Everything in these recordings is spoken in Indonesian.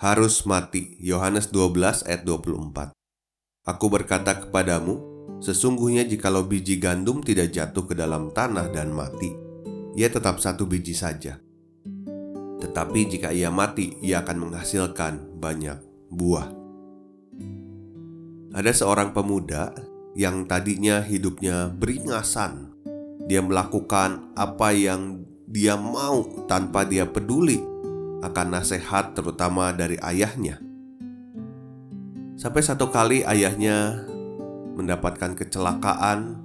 Harus mati. Yohanes 12 ayat 24. Aku berkata kepadamu, sesungguhnya jikalau biji gandum tidak jatuh ke dalam tanah dan mati, ia tetap satu biji saja. Tetapi jika ia mati, ia akan menghasilkan banyak buah. Ada seorang pemuda yang tadinya hidupnya beringasan. Dia melakukan apa yang dia mau tanpa dia peduli akan nasihat terutama dari ayahnya. Sampai satu kali ayahnya mendapatkan kecelakaan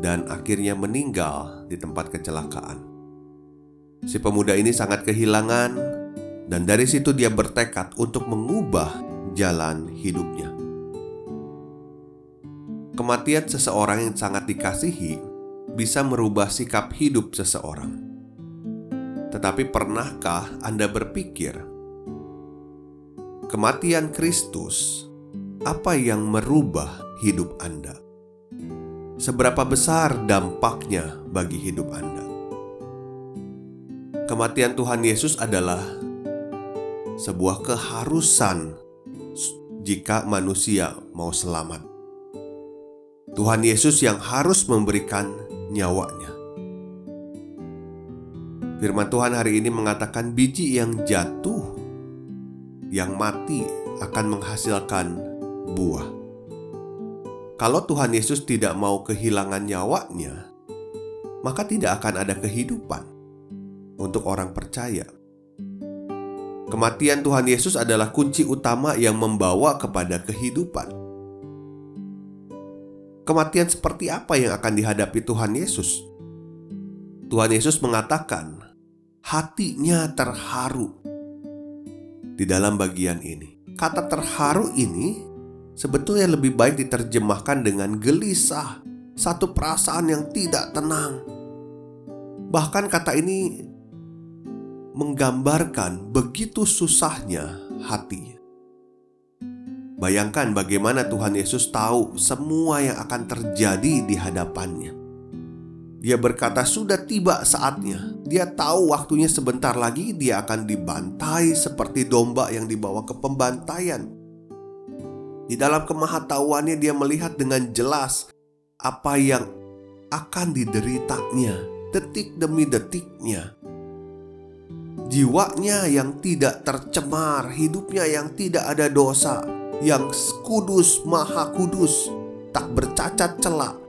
dan akhirnya meninggal di tempat kecelakaan. Si pemuda ini sangat kehilangan dan dari situ dia bertekad untuk mengubah jalan hidupnya. Kematian seseorang yang sangat dikasihi bisa merubah sikap hidup seseorang. Tetapi pernahkah Anda berpikir, kematian Kristus apa yang merubah hidup Anda? Seberapa besar dampaknya bagi hidup Anda? Kematian Tuhan Yesus adalah sebuah keharusan jika manusia mau selamat. Tuhan Yesus yang harus memberikan nyawanya. Firman Tuhan hari ini mengatakan biji yang jatuh, yang mati akan menghasilkan buah. Kalau Tuhan Yesus tidak mau kehilangan nyawanya, maka tidak akan ada kehidupan untuk orang percaya. Kematian Tuhan Yesus adalah kunci utama yang membawa kepada kehidupan. Kematian seperti apa yang akan dihadapi Tuhan Yesus? Tuhan Yesus mengatakan, hatinya terharu. Di dalam bagian ini, kata terharu ini sebetulnya lebih baik diterjemahkan dengan gelisah, satu perasaan yang tidak tenang. Bahkan kata ini menggambarkan begitu susahnya hati. Bayangkan bagaimana Tuhan Yesus tahu semua yang akan terjadi di hadapannya. Dia berkata, "Sudah tiba saatnya." Dia tahu waktunya sebentar lagi dia akan dibantai seperti domba yang dibawa ke pembantaian. Di dalam kemahatauannya, dia melihat dengan jelas apa yang akan dideritanya detik demi detiknya. Jiwanya yang tidak tercemar, hidupnya yang tidak ada dosa, yang kudus, maha kudus, tak bercacat celak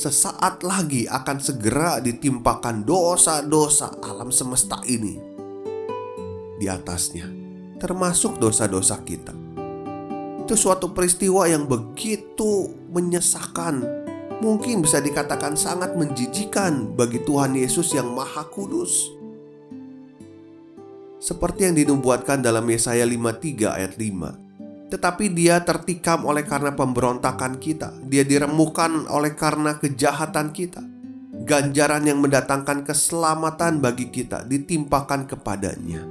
sesaat lagi akan segera ditimpakan dosa-dosa alam semesta ini di atasnya, termasuk dosa-dosa kita. Itu suatu peristiwa yang begitu menyesakan, mungkin bisa dikatakan sangat menjijikan bagi Tuhan Yesus yang Maha Kudus. Seperti yang dinubuatkan dalam Yesaya 53 ayat 5 tetapi dia tertikam oleh karena pemberontakan kita. Dia diremukkan oleh karena kejahatan kita. Ganjaran yang mendatangkan keselamatan bagi kita ditimpakan kepadanya.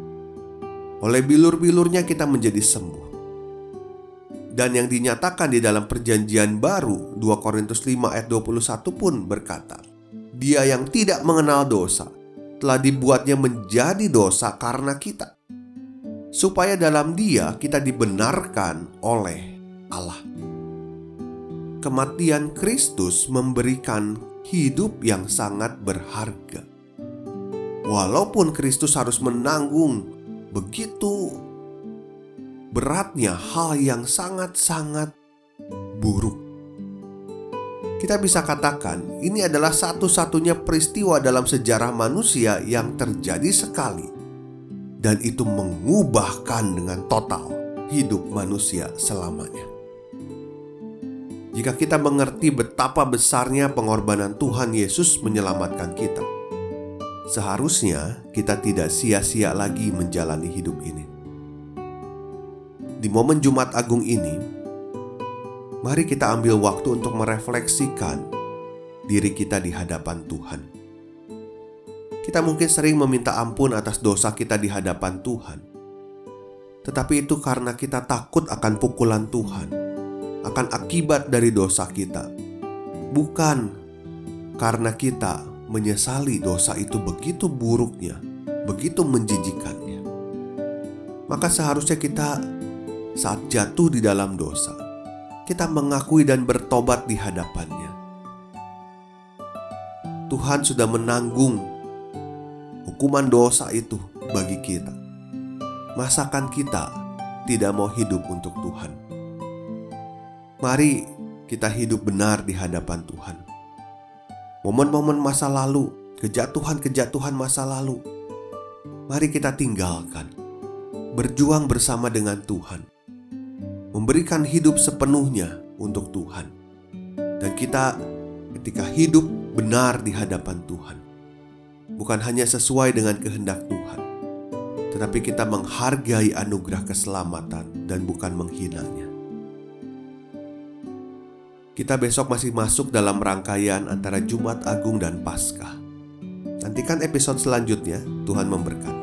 Oleh bilur-bilurnya kita menjadi sembuh. Dan yang dinyatakan di dalam perjanjian baru 2 Korintus 5 ayat 21 pun berkata, Dia yang tidak mengenal dosa telah dibuatnya menjadi dosa karena kita supaya dalam Dia kita dibenarkan oleh Allah. Kematian Kristus memberikan hidup yang sangat berharga. Walaupun Kristus harus menanggung begitu beratnya hal yang sangat-sangat buruk. Kita bisa katakan ini adalah satu-satunya peristiwa dalam sejarah manusia yang terjadi sekali dan itu mengubahkan dengan total hidup manusia selamanya. jika kita mengerti betapa besarnya pengorbanan Tuhan Yesus menyelamatkan kita. Seharusnya kita tidak sia-sia lagi menjalani hidup ini. Di momen Jumat Agung ini, mari kita ambil waktu untuk merefleksikan diri kita di hadapan Tuhan. Kita mungkin sering meminta ampun atas dosa kita di hadapan Tuhan, tetapi itu karena kita takut akan pukulan Tuhan, akan akibat dari dosa kita, bukan karena kita menyesali dosa itu begitu buruknya, begitu menjijikannya. Maka seharusnya kita saat jatuh di dalam dosa, kita mengakui dan bertobat di hadapannya. Tuhan sudah menanggung hukuman dosa itu bagi kita. Masakan kita tidak mau hidup untuk Tuhan. Mari kita hidup benar di hadapan Tuhan. Momen-momen masa lalu, kejatuhan-kejatuhan masa lalu, mari kita tinggalkan. Berjuang bersama dengan Tuhan. Memberikan hidup sepenuhnya untuk Tuhan. Dan kita ketika hidup benar di hadapan Tuhan. Bukan hanya sesuai dengan kehendak Tuhan, tetapi kita menghargai anugerah keselamatan dan bukan menghinanya. Kita besok masih masuk dalam rangkaian antara Jumat Agung dan Paskah. Nantikan episode selanjutnya, Tuhan memberkati.